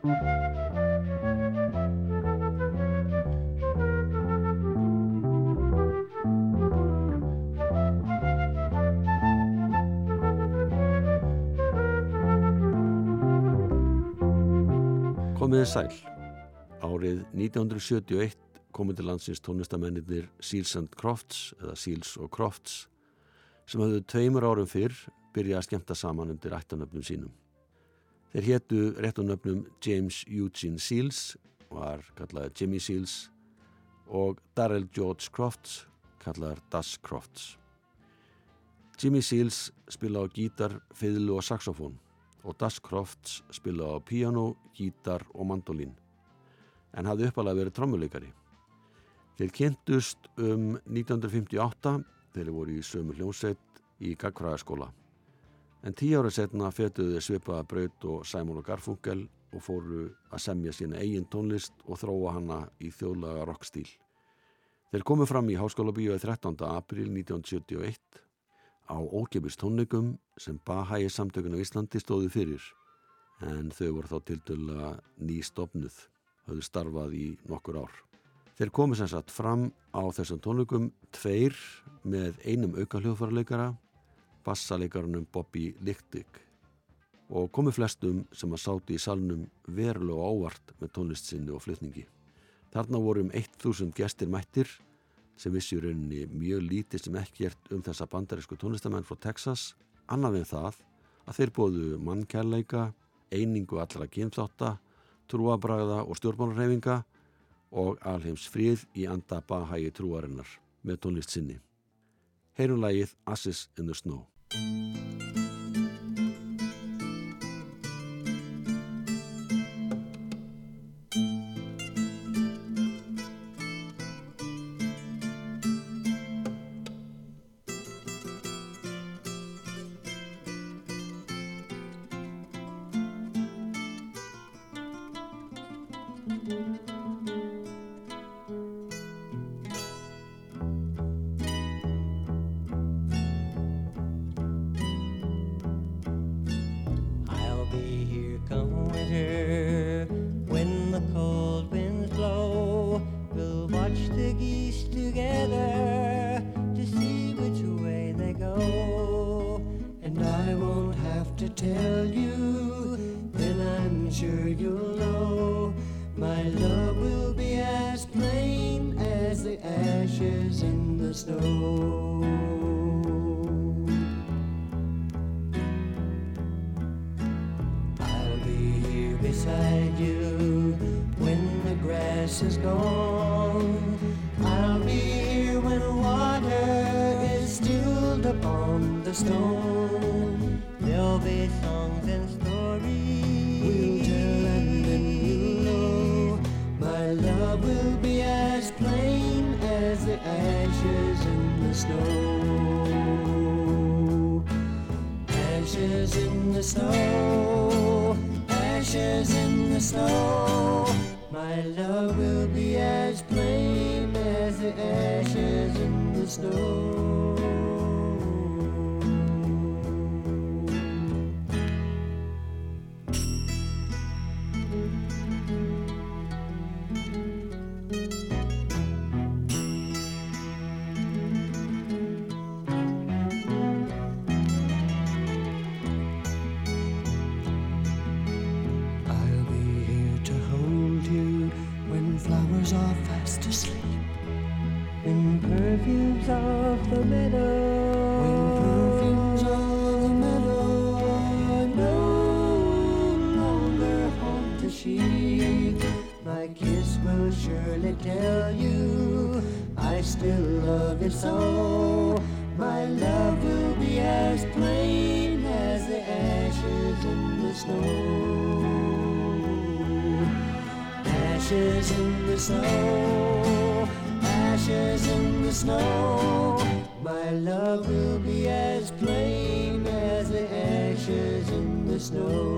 Komiði sæl. Árið 1971 komið til landsins tónlistamennir Seals and Crofts eða Seals og Crofts sem hafðu tveimur árum fyrr byrjað að skemta saman undir ættanöfnum sínum. Þeir héttu réttunöfnum James Eugene Seals, var kallaði Jimmy Seals og Darrell George Crofts, kallaði Das Crofts. Jimmy Seals spila á gítar, fiðlu og saxofón og Das Crofts spila á piano, gítar og mandolín en hafði uppalega verið trommuleikari. Þeir kynntust um 1958 þegar þeir voru í sömu hljómsett í Gagfræðaskóla. En tíu ára setna fetuðu svipaða braut og Simon og Garfunkel og fóru að semja sína eigin tónlist og þróa hana í þjóðlaga rockstíl. Þeir komu fram í Háskóla bíói 13. april 1971 á ókipist tónleikum sem Bahæi samtökun á Íslandi stóðu fyrir en þau voru þá til döla nýstofnuð, höfðu starfað í nokkur ár. Þeir komu sem sagt fram á þessum tónleikum tveir með einum auka hljóðfærarleikara, bassaleikaranum Bobby Lichtig og komu flestum sem að sáti í salnum verulega ávart með tónlistsinni og flytningi. Þarna voru um 1000 gestir mættir sem vissi í rauninni mjög lítið sem ekkert um þessa bandarísku tónlistamenn frá Texas, annað en það að þeir bóðu mannkærleika, einingu allra kynþátta, trúabræða og stjórnmálurhefinga og alheims frið í anda bahægi trúarinnar með tónlist sinni. Heyrum lagið Assis in the Snow. Ashes in the snow. I'll be here beside you when the grass is gone. I'll be here when water is stilled upon the stone. Snow. Ashes in the snow, ashes in the snow. My love will be as plain as the ashes in the snow. So. My love will be as plain as the ashes in the snow. Ashes in the snow, ashes in the snow. My love will be as plain as the ashes in the snow.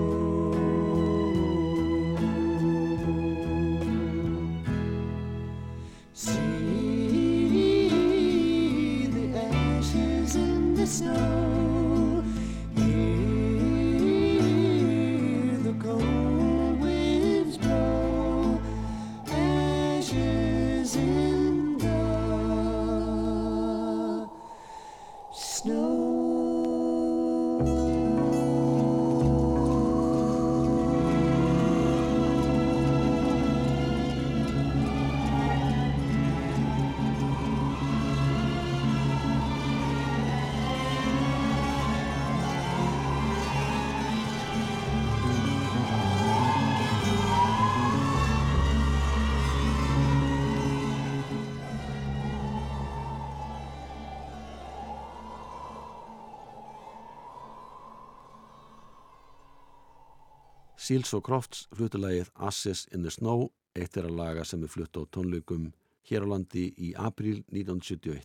Seals og Crofts flutulagið Asses in the Snow, eitt er að laga sem er flutt á tónleikum hér á landi í april 1971.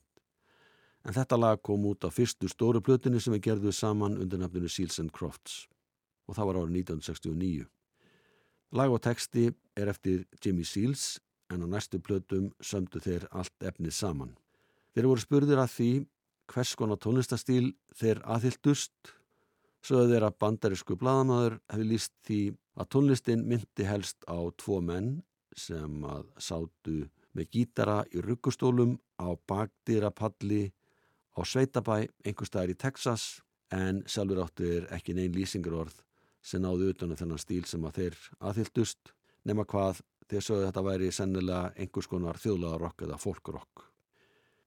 En þetta lag kom út á fyrstu stóru plötinu sem er gerðuð saman undir nafninu Seals and Crofts og það var árið 1969. Lag og texti er eftir Jimmy Seals en á næstu plötum sömdu þeir allt efnið saman. Þeir voru spurðir að því hvers konar tónlistastíl þeir aðhyldust Sögðu þeirra bandarísku bladamæður hefði líst því að tónlistin myndi helst á tvo menn sem að sátu með gítara í ruggustólum á bakdýrapalli á Sveitabæ, einhver staðar í Texas en sjálfur áttur ekki neyn lýsingarorð sem náðu utan á þennan stíl sem að þeir aðhyldust nema hvað þeir sögðu þetta væri sennilega einhvers konar þjóðlaðarokk eða fólkurokk.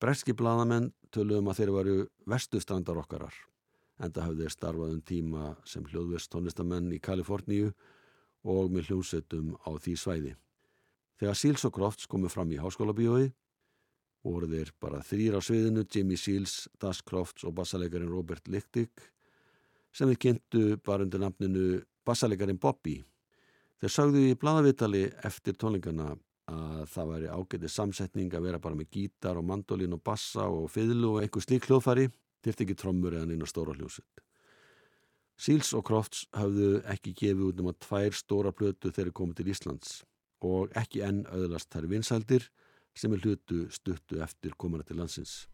Breski bladamenn töluðum að þeir varu vestustrandarokkarar enda hafði þeir starfað um tíma sem hljóðvist tónlistamenn í Kaliforníu og með hljómsettum á því svæði. Þegar Seals og Crofts komið fram í háskóla bíói voru þeir bara þrýr á sviðinu, Jimmy Seals, Das Crofts og bassalegarin Robert Lichtig sem við kynntu bara undir nafninu bassalegarin Bobby. Þeir sagðu í bladavitali eftir tónlingarna að það væri ágætið samsetning að vera bara með gítar og mandolin og bassa og fiðlu og einhver slík hljóðfari þyrft ekki trommur eða eina stóra hljóset. Seals og Crofts hafðu ekki gefið út um að tvær stóra plötu þeirri komið til Íslands og ekki enn auðlast þær vinsældir sem er hlutu stuttu eftir komuna til landsins.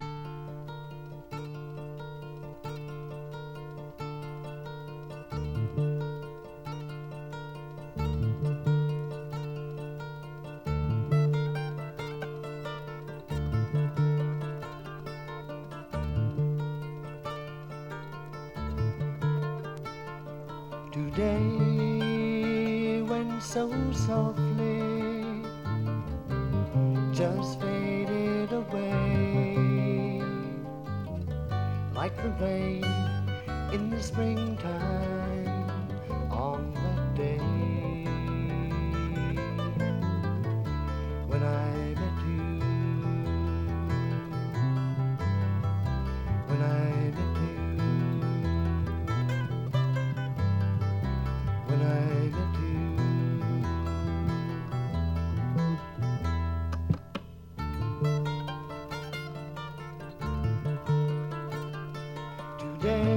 Today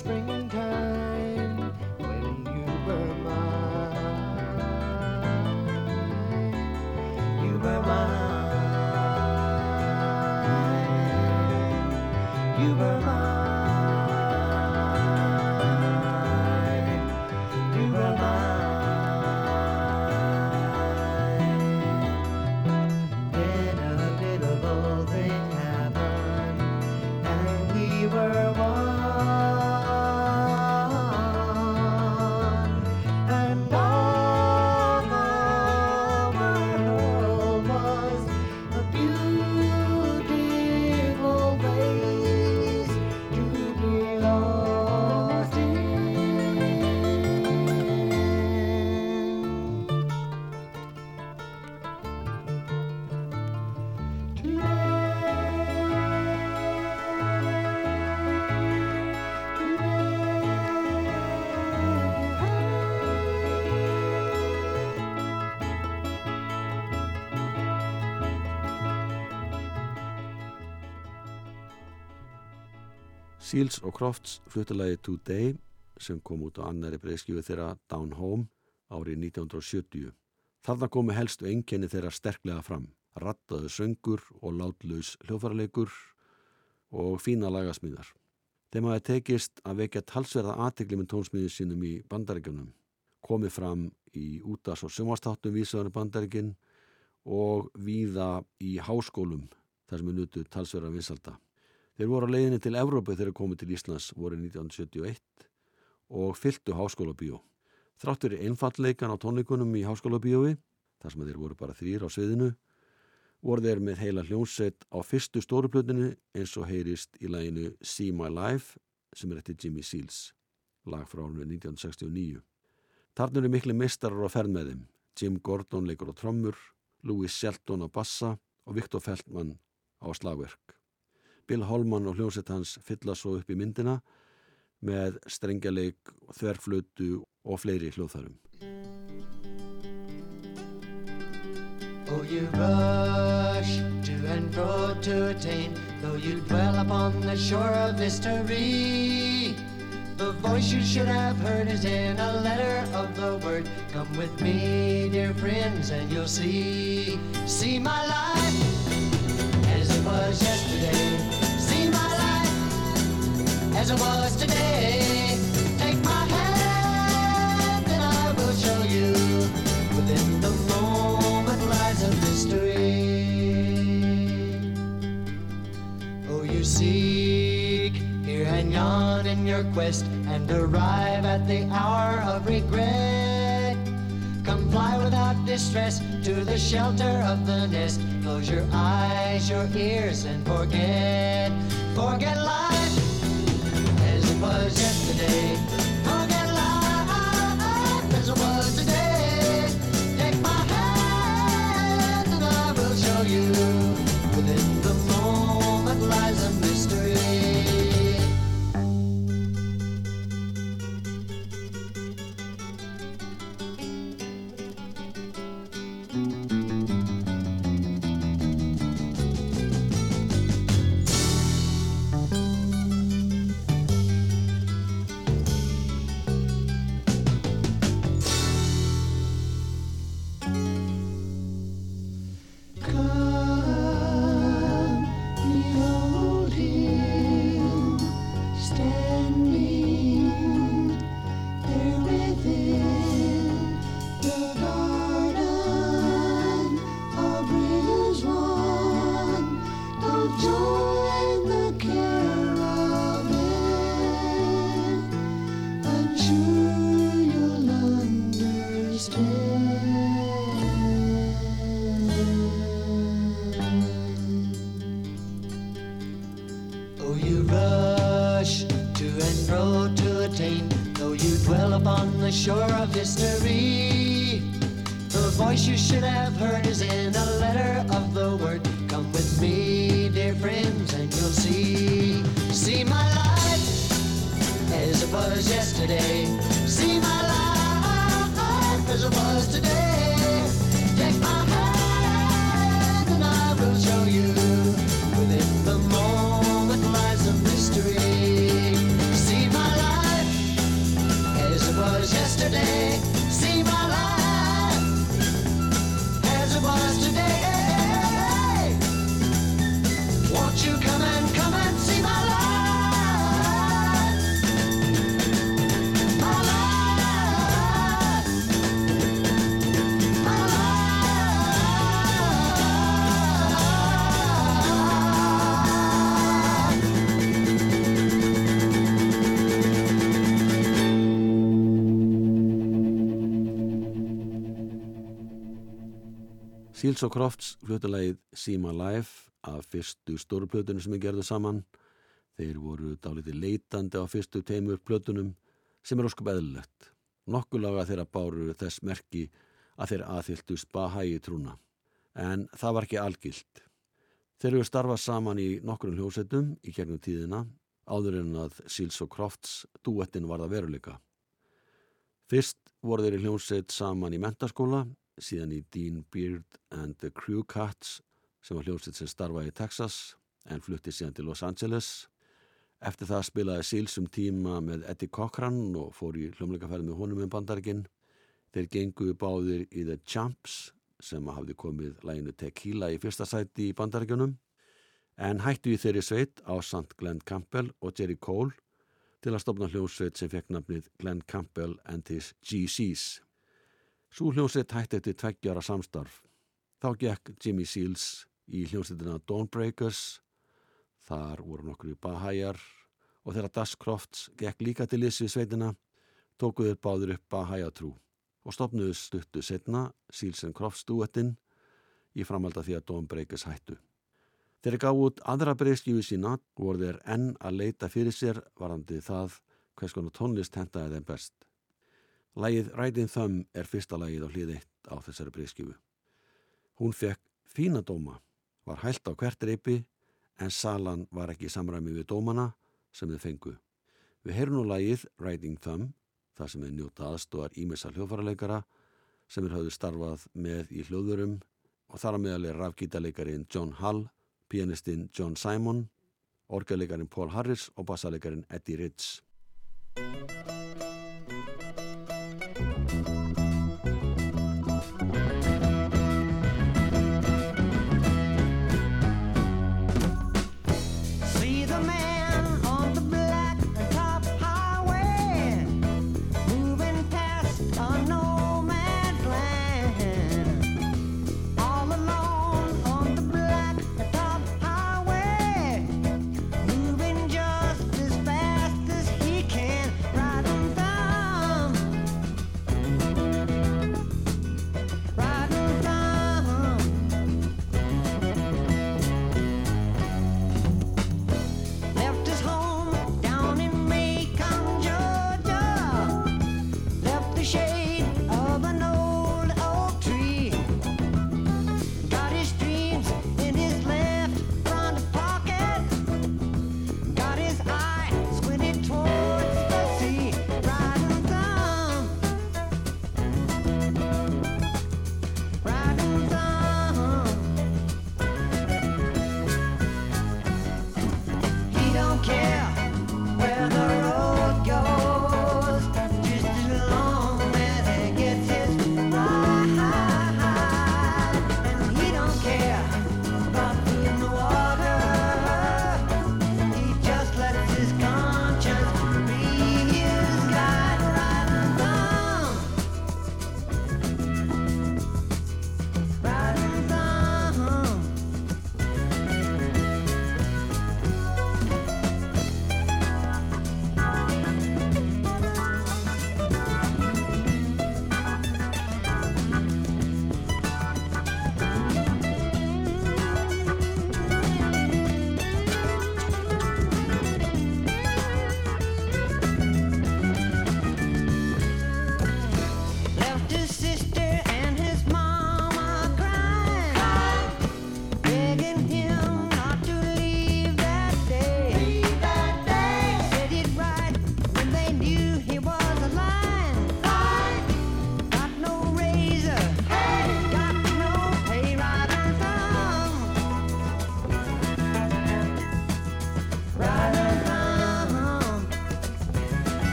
in Seals og Crofts fluttalagi Today sem kom út á annari breyðskjöfu þeirra Down Home árið 1970. Þarna komu helstu enginni þeirra sterklega fram, rattaðu söngur og látlaus hljófarleikur og fína lagasmíðar. Þeim hafi tekist að vekja talsverða aðtegli með tónsmíðin sínum í bandaríkjunum, komið fram í útas- og sumastáttum vísaðan bandaríkinn og víða í háskólum þar sem er nutu talsverða vinsalda. Þeir voru á leiðinni til Evrópu þegar komið til Íslands voru 1971 og fylltu háskólabíó. Þráttur er einfallleikan á tónleikunum í háskólabíói, þar sem þeir voru bara þrýr á sviðinu, voru þeir með heila hljónsett á fyrstu stóruplötinu eins og heyrist í læginu See My Life sem er eftir Jimmy Seals, lag frá árunni 1969. Þarna eru miklu mistarar á ferð með þeim, Jim Gordon leikur á trommur, Louis Shelton á bassa og Viktor Feldman á slagverk. Bill Holman og hljónsett hans fylla svo upp í myndina með strengjaleik, þverflötu og fleiri hljóðfærum. Oh, you rush to and fro to attain, though you dwell upon the shore of mystery. The voice you should have heard is in a letter of the word. Come with me, dear friends, and you'll see. See my life was yesterday. See my life as it was today. Take my hand and I will show you. Within the moment lies a mystery. Oh, you seek here and yon in your quest and arrive at the hour of regret. Come fly without distress to the shelter of the nest. Close your eyes, your ears, and forget. Forget life as it was yesterday. Seals og Crofts flutalagið See My Life af fyrstu stóru plötunum sem er gerðu saman. Þeir voru dálítið leitandi á fyrstu teimur plötunum sem er óskup eðlilegt. Nokkulega þeirra báru þess merki að þeir aðfylltust bahægi trúna. En það var ekki algilt. Þeir eru starfað saman í nokkrum hljósetum í gegnum tíðina áður en að Seals og Crofts duettin var það veruleika. Fyrst voru þeir í hljóset saman í mentaskóla síðan í Dean Beard and the Crew Cats sem var hljómsveit sem starfaði í Texas en flutti síðan til Los Angeles Eftir það spilaði Seals um tíma með Eddie Cochran og fór í hljómleikaferð með honum með bandarikinn. Þeir gengu báðir í The Champs sem hafði komið læginu Tequila í fyrsta sæti í bandarikjunum en hættu í þeirri sveit á Sant Glenn Campbell og Jerry Cole til að stopna hljómsveit sem fekk nafnið Glenn Campbell and his GC's. Svo hljómsveit hætti eftir tveggjara samstarf. Þá gekk Jimmy Seals í hljómsveitina Dawnbreakers Þar voru nokkur í Bahajar og þegar Das Crofts gekk líka til Lissi sveitina tókuður báður upp Bahajatrú og stopnuðu stuttu setna Sílsen Crofts duettinn í framhald af því að Dóm Breykes hættu. Þeir gá út aðra breyskjöfu sína voru þeir enn að leita fyrir sér varandi það hvers konar tónlist hentaði þeim best. Lægið Riding Thumb er fyrsta lægið á hlið eitt á þessari breyskjöfu. Hún fekk fína dóma, var hælt á hvert reypi en salan var ekki samræmi við dómana sem þið fengu. Við heyrum nú lagið Riding Thumb, þar sem er njóta aðstóðar ímessa hljófaraleikara sem er hafðu starfað með í hljóðurum og þar að meðal er rafgítaleikarin John Hall, pianistinn John Simon, orgaleikarin Paul Harris og bassaleikarin Eddie Ritz.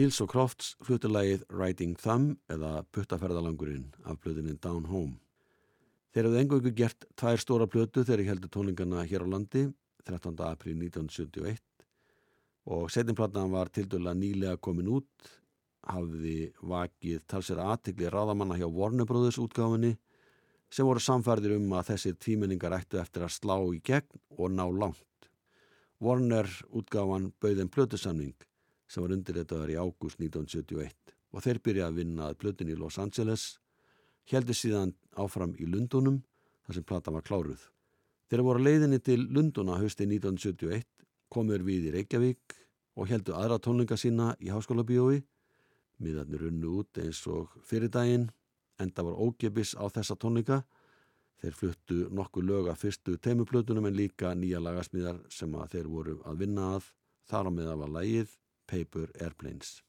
Seals og Crofts flutulægið Riding Thumb eða Puttaferðalangurinn af blöðinni Down Home. Þeir hafði engungu gert tvær stóra blötu þegar ég heldur tónlingarna hér á landi 13. april 1971 og setjumplatan var til dæla nýlega komin út hafði vakið talsir aðtikli ráðamanna hjá Warner Brothers útgáfinni sem voru samfærdir um að þessir tímenningar ættu eftir að slá í gegn og ná langt. Warner útgáfan bauðin plötusamning sem var undirreitaðar í ágúst 1971 og þeir byrjaði að vinna að plötun í Los Angeles, heldur síðan áfram í Lundunum þar sem platan var kláruð. Þeir voru leiðinni til Lunduna hausti 1971, komur við í Reykjavík og heldu aðra tónlinga sína í Háskóla bíói. Miðarnir runnu út eins og fyrir daginn enda var ógebis á þessa tónleika. Þeir fluttu nokkuð lög að fyrstu teimuplutunum en líka nýja lagasmíðar sem að þeir voru að vinna að. Þar á meða var lægið Paper Airplanes.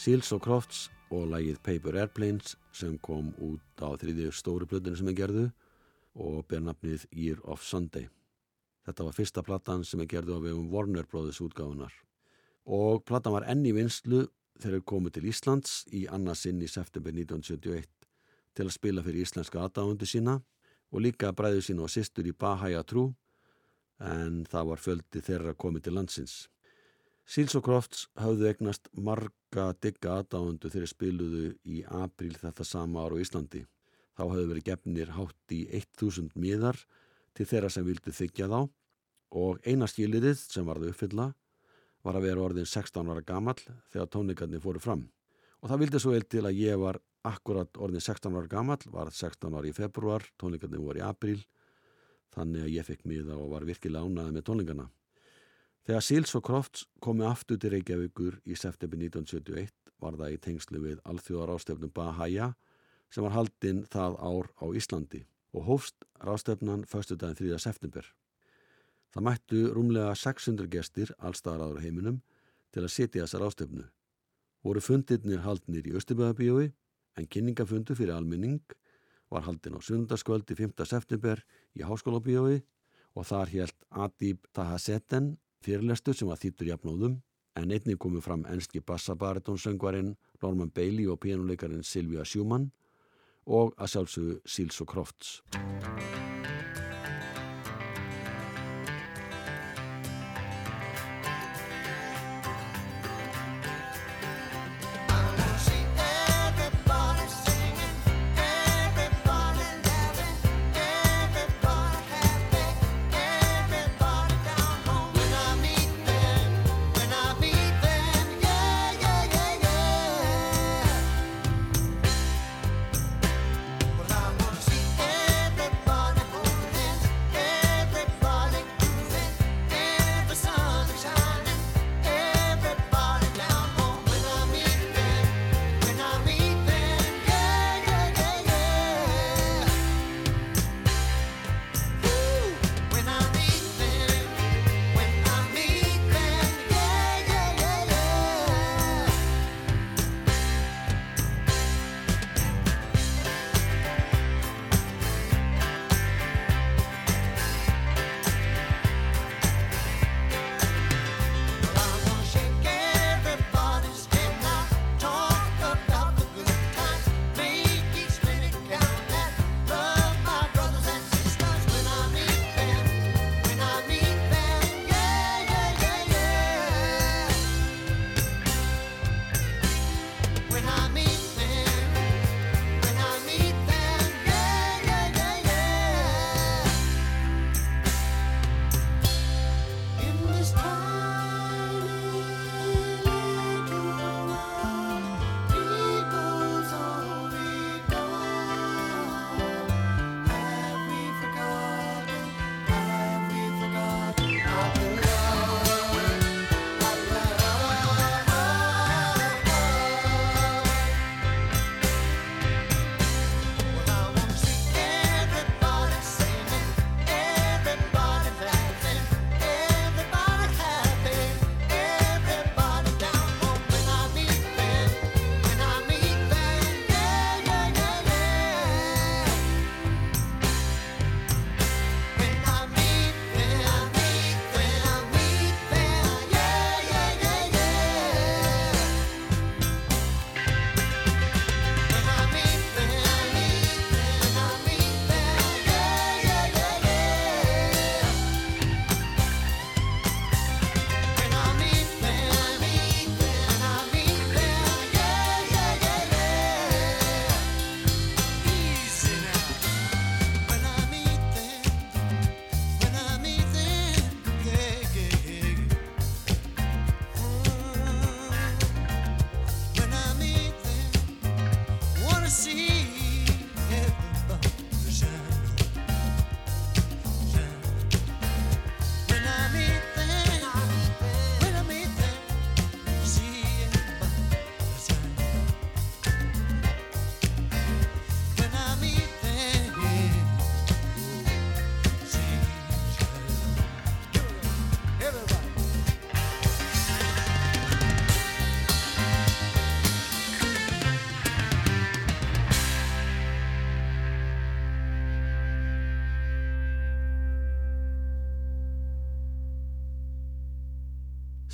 Seals og Crofts og lægið Paper Airplanes sem kom út á þriðju stóru blöðinu sem er gerðu og ber nafnið Year of Sunday. Þetta var fyrsta plattan sem er gerðu á vegum Warner Brothers útgáðunar og plattan var enni vinslu þegar komu til Íslands í annarsinn í september 1971 til að spila fyrir íslenska aðdáðundu sína og líka bræðu sín og sýstur í Bahæja Trú en það var fjöldi þeirra komið til landsins. Seals og Crofts hafðu egnast marga digga aðdáðundu þegar spiluðu í april þetta sama ár á Íslandi. Þá hafðu verið gefnir hátt í 1000 miðar til þeirra sem vildu þykja þá og eina skiliðið sem varðu uppfylla var að vera orðin 16 ára gamall þegar tónleikarnir fóru fram. Og það vildi svo vel til að ég var akkurat orðin 16 ára gamall, var 16 ára í februar, tónleikarnir voru í april, þannig að ég fekk miða og var virkilega ánaði með tónleikarna. Þegar Seals og Crofts komi aftur til Reykjavíkur í september 1971 var það í tengslu við alþjóðar ástefnum Bahæja sem var haldinn það ár á Íslandi og hófst rástefnan förstu daginn 3. september. Það mættu rúmlega 600 gestir allstaðar áður heiminum til að setja þessar rástefnu voru fundirnir haldnir í Östuböðabíói en kynningafundu fyrir almenning var haldin á sundarskvöldi 5. september í Háskólabíói og þar helt Adib Tahasetten fyrirlestu sem var þýttur jafnóðum en einnig komið fram enski bassabaritónsöngvarinn Norman Bailey og pínuleikarinn Silvia Schumann og að sjálfsögðu Sils og Crofts.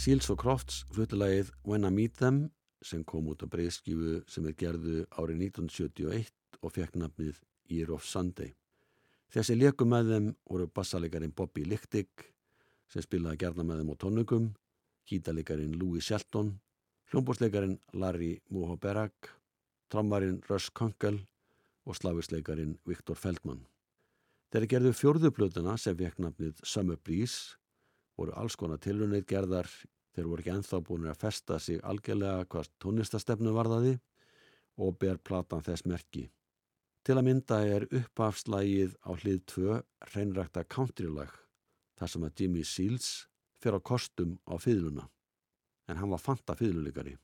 Seals og Crofts flutulagið When I Meet Them sem kom út á breyðskífu sem er gerðu árið 1971 og fekk nafnið Year of Sunday. Þessi leikum með þeim voru bassalegarin Bobby Lichtig sem spilaði gerna með þeim á tónugum, hítalegarin Louis Shelton, hljómbóslegarin Larry Mohoberak, trommarin Russ Kunkel og slavislegarin Viktor Feldman. Þeir gerðu fjörðuplötuna sem fekk nafnið Summer Breeze voru alls konar tilunir gerðar þeir voru ekki enþá búin að festa sig algjörlega hvað tónistastefnu varðaði og ber platan þess merki. Til að mynda er uppafslægið á hlið 2 hreinrækta countrylag þar sem að Jimmy Seals fyrir á kostum á fýðluna en hann var fanta fýðluleikari.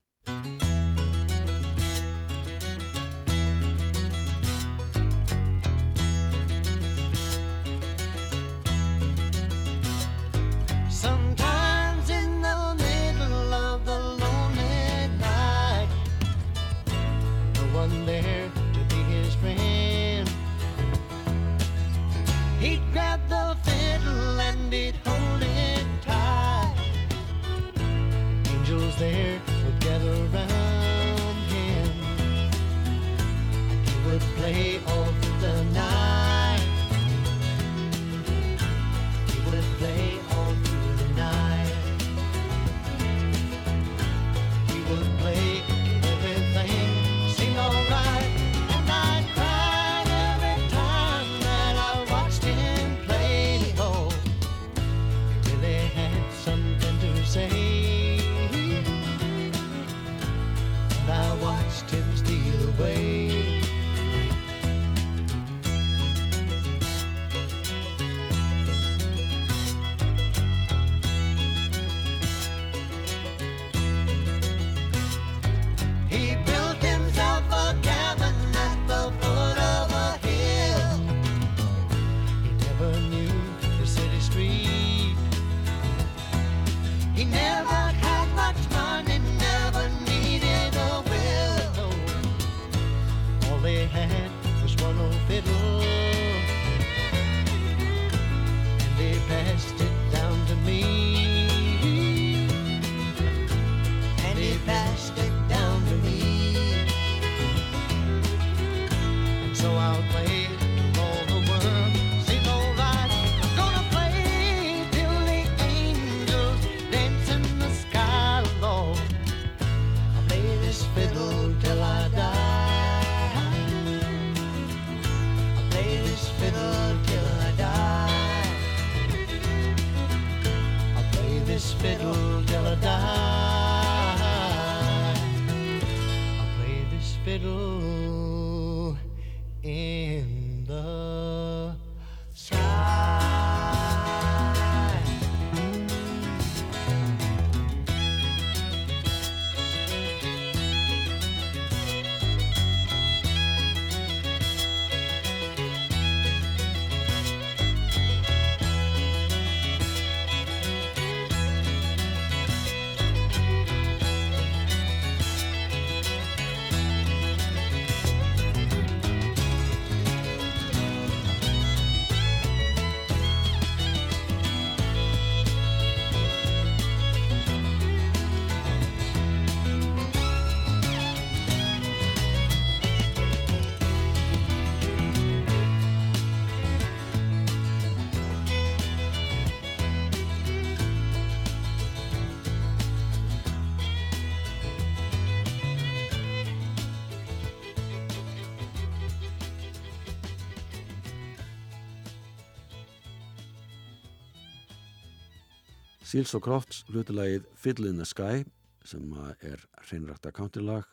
Seals og Crofts hlutilagið Fiddle in the Sky sem er hreinrækta countylag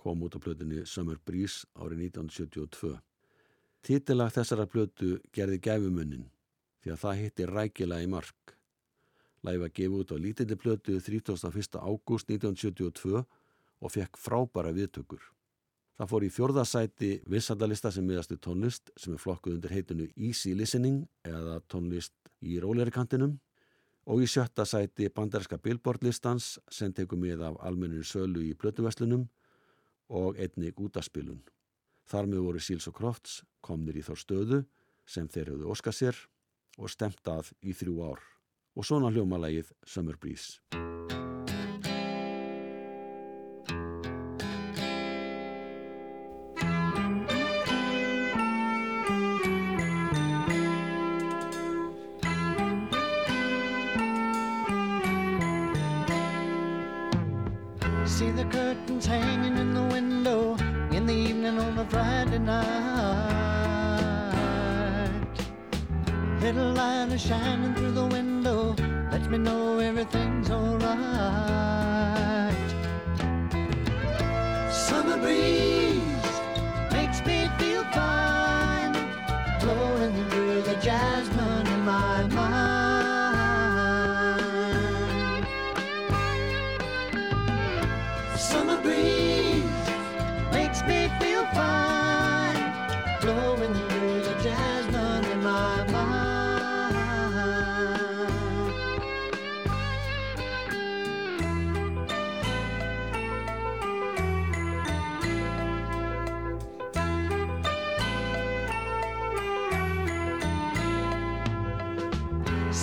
kom út á plötunni Summer Breeze árið 1972. Títilag þessara plötu gerði gæfumunnin því að það hitti rækilega í mark. Lægi var gefið út á lítilli plötu 31. ágúst 1972 og fekk frábæra viðtökur. Það fór í fjórðasæti vissandalista sem miðastu tónlist sem er flokkuð undir heitinu Easy Listening eða tónlist í róleri kantinum og í sjötta sæti banderska Billboard listans sem tekur mið af almennir sölu í plötuveslunum og einnig útaspilun. Þar með voru Seals og Crofts komnir í þá stöðu sem þeir höfðu óskað sér og stemt að í þrjú ár. Og svona hljómalægið Summer Breeze.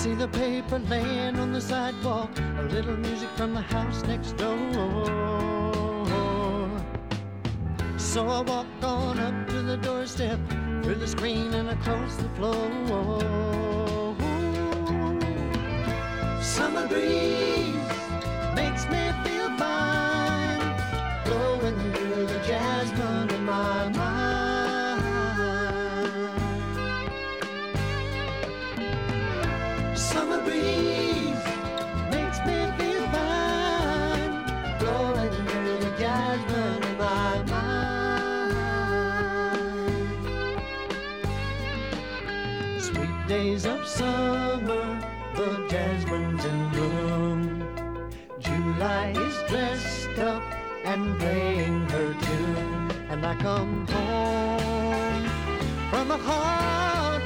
See the paper laying on the sidewalk, a little music from the house next door. So I walk on up to the doorstep, through the screen and across the floor. Summer breeze playing her tune, and I come home from a hard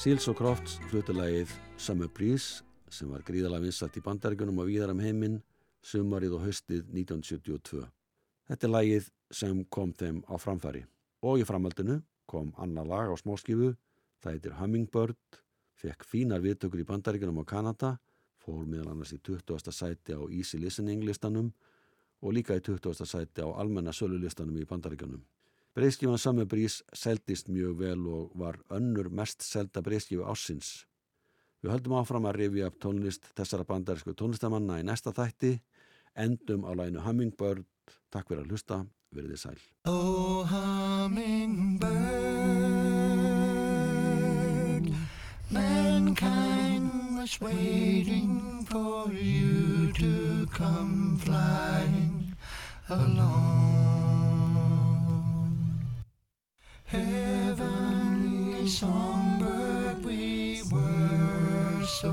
Seals og Crofts flutilagið Summer Breeze sem var gríðalega vinsat í bandaríkunum og víðar um heiminn sumarið og haustið 1972. Þetta er lagið sem kom þeim á framfæri og í framhaldinu kom annar lag á smóskifu, það heitir Hummingbird, fekk fínar viðtökur í bandaríkunum og Kanada, fór meðal annars í 20. sæti á Easy Listening listanum og líka í 20. sæti á almenna sölulistanum í bandaríkunum. Breiðskifan Summer Breeze seldist mjög vel og var önnur mest selda breiðskifu ásins. Við höldum áfram að rifja upp tónlist þessara bandarísku tónlistamanna í næsta þætti, endum á læginu Hummingbird. Takk fyrir að hlusta, verið þið sæl. Oh, hummingbird, mankind was waiting for you to come flying along. Heavenly songbird, we were so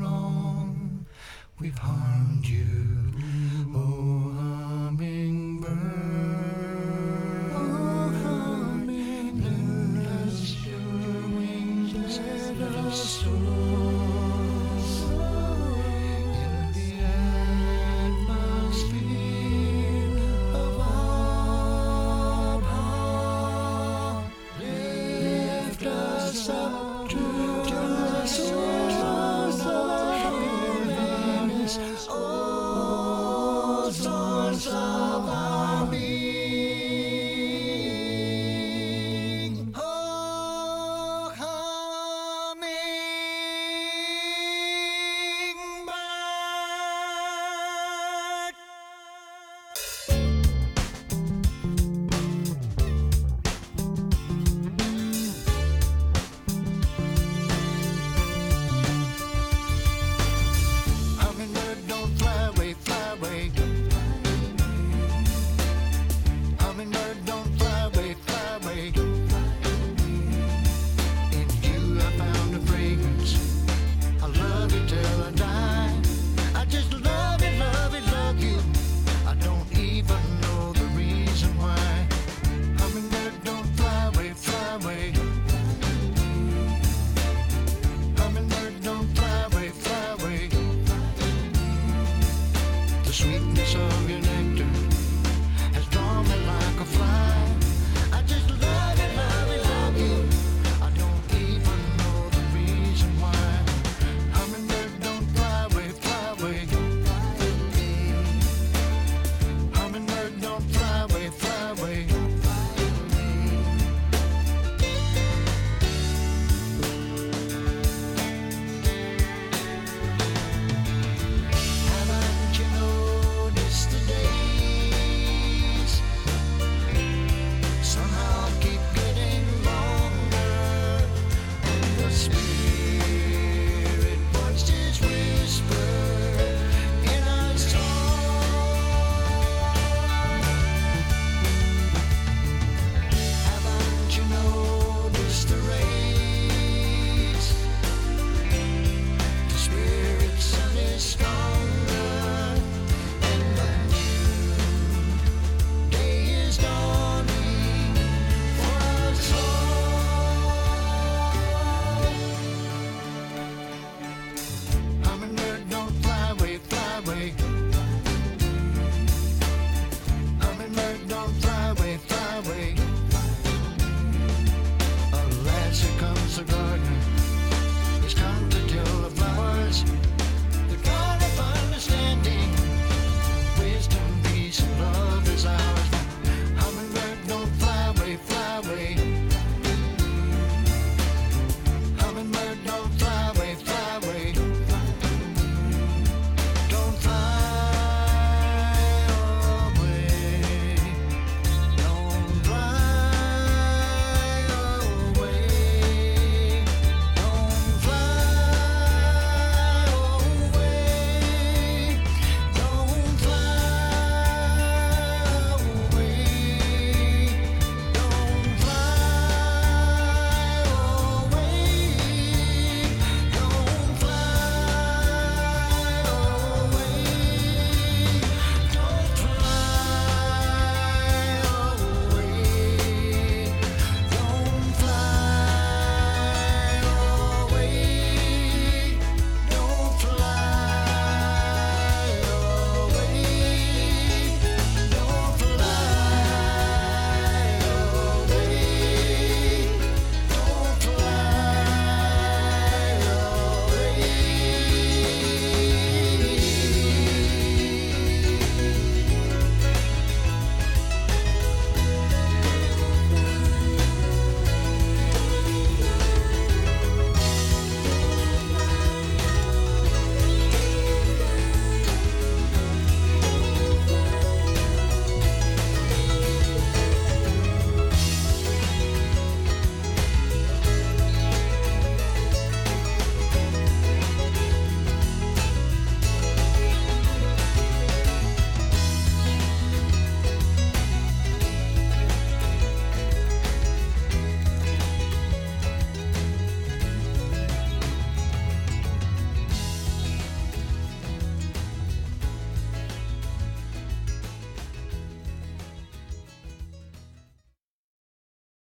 wrong. We've harmed you.